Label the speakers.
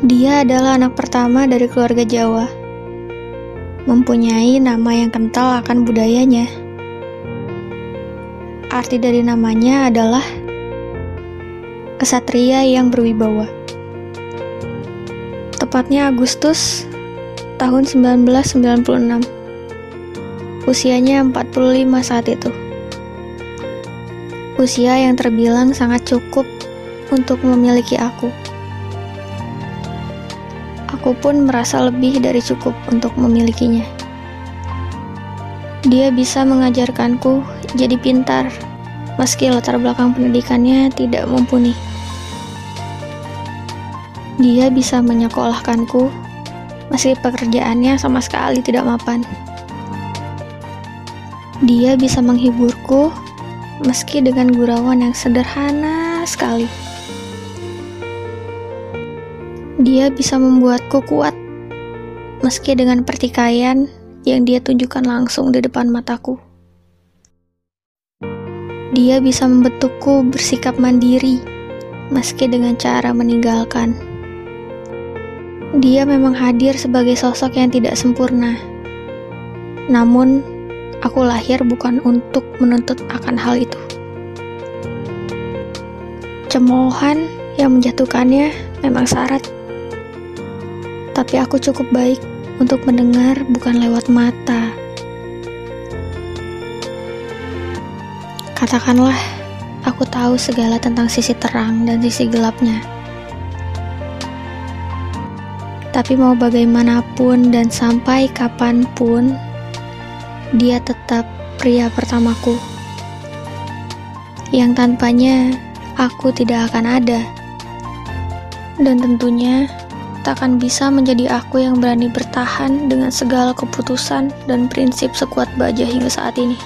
Speaker 1: Dia adalah anak pertama dari keluarga Jawa, mempunyai nama yang kental akan budayanya. Arti dari namanya adalah kesatria yang berwibawa. Tepatnya Agustus tahun 1996. Usianya 45 saat itu. Usia yang terbilang sangat cukup untuk memiliki aku. Aku pun merasa lebih dari cukup untuk memilikinya. Dia bisa mengajarkanku jadi pintar, meski latar belakang pendidikannya tidak mumpuni. Dia bisa menyekolahkanku, meski pekerjaannya sama sekali tidak mapan. Dia bisa menghiburku, meski dengan gurauan yang sederhana sekali. Dia bisa membuatku kuat, meski dengan pertikaian yang dia tunjukkan langsung di depan mataku. Dia bisa membentukku bersikap mandiri, meski dengan cara meninggalkan. Dia memang hadir sebagai sosok yang tidak sempurna. Namun, aku lahir bukan untuk menuntut akan hal itu. Cemoohan yang menjatuhkannya memang syarat tapi aku cukup baik untuk mendengar bukan lewat mata. Katakanlah, aku tahu segala tentang sisi terang dan sisi gelapnya. Tapi mau bagaimanapun dan sampai kapan pun, dia tetap pria pertamaku. Yang tanpanya aku tidak akan ada. Dan tentunya takkan bisa menjadi aku yang berani bertahan dengan segala keputusan dan prinsip sekuat baja hingga saat ini.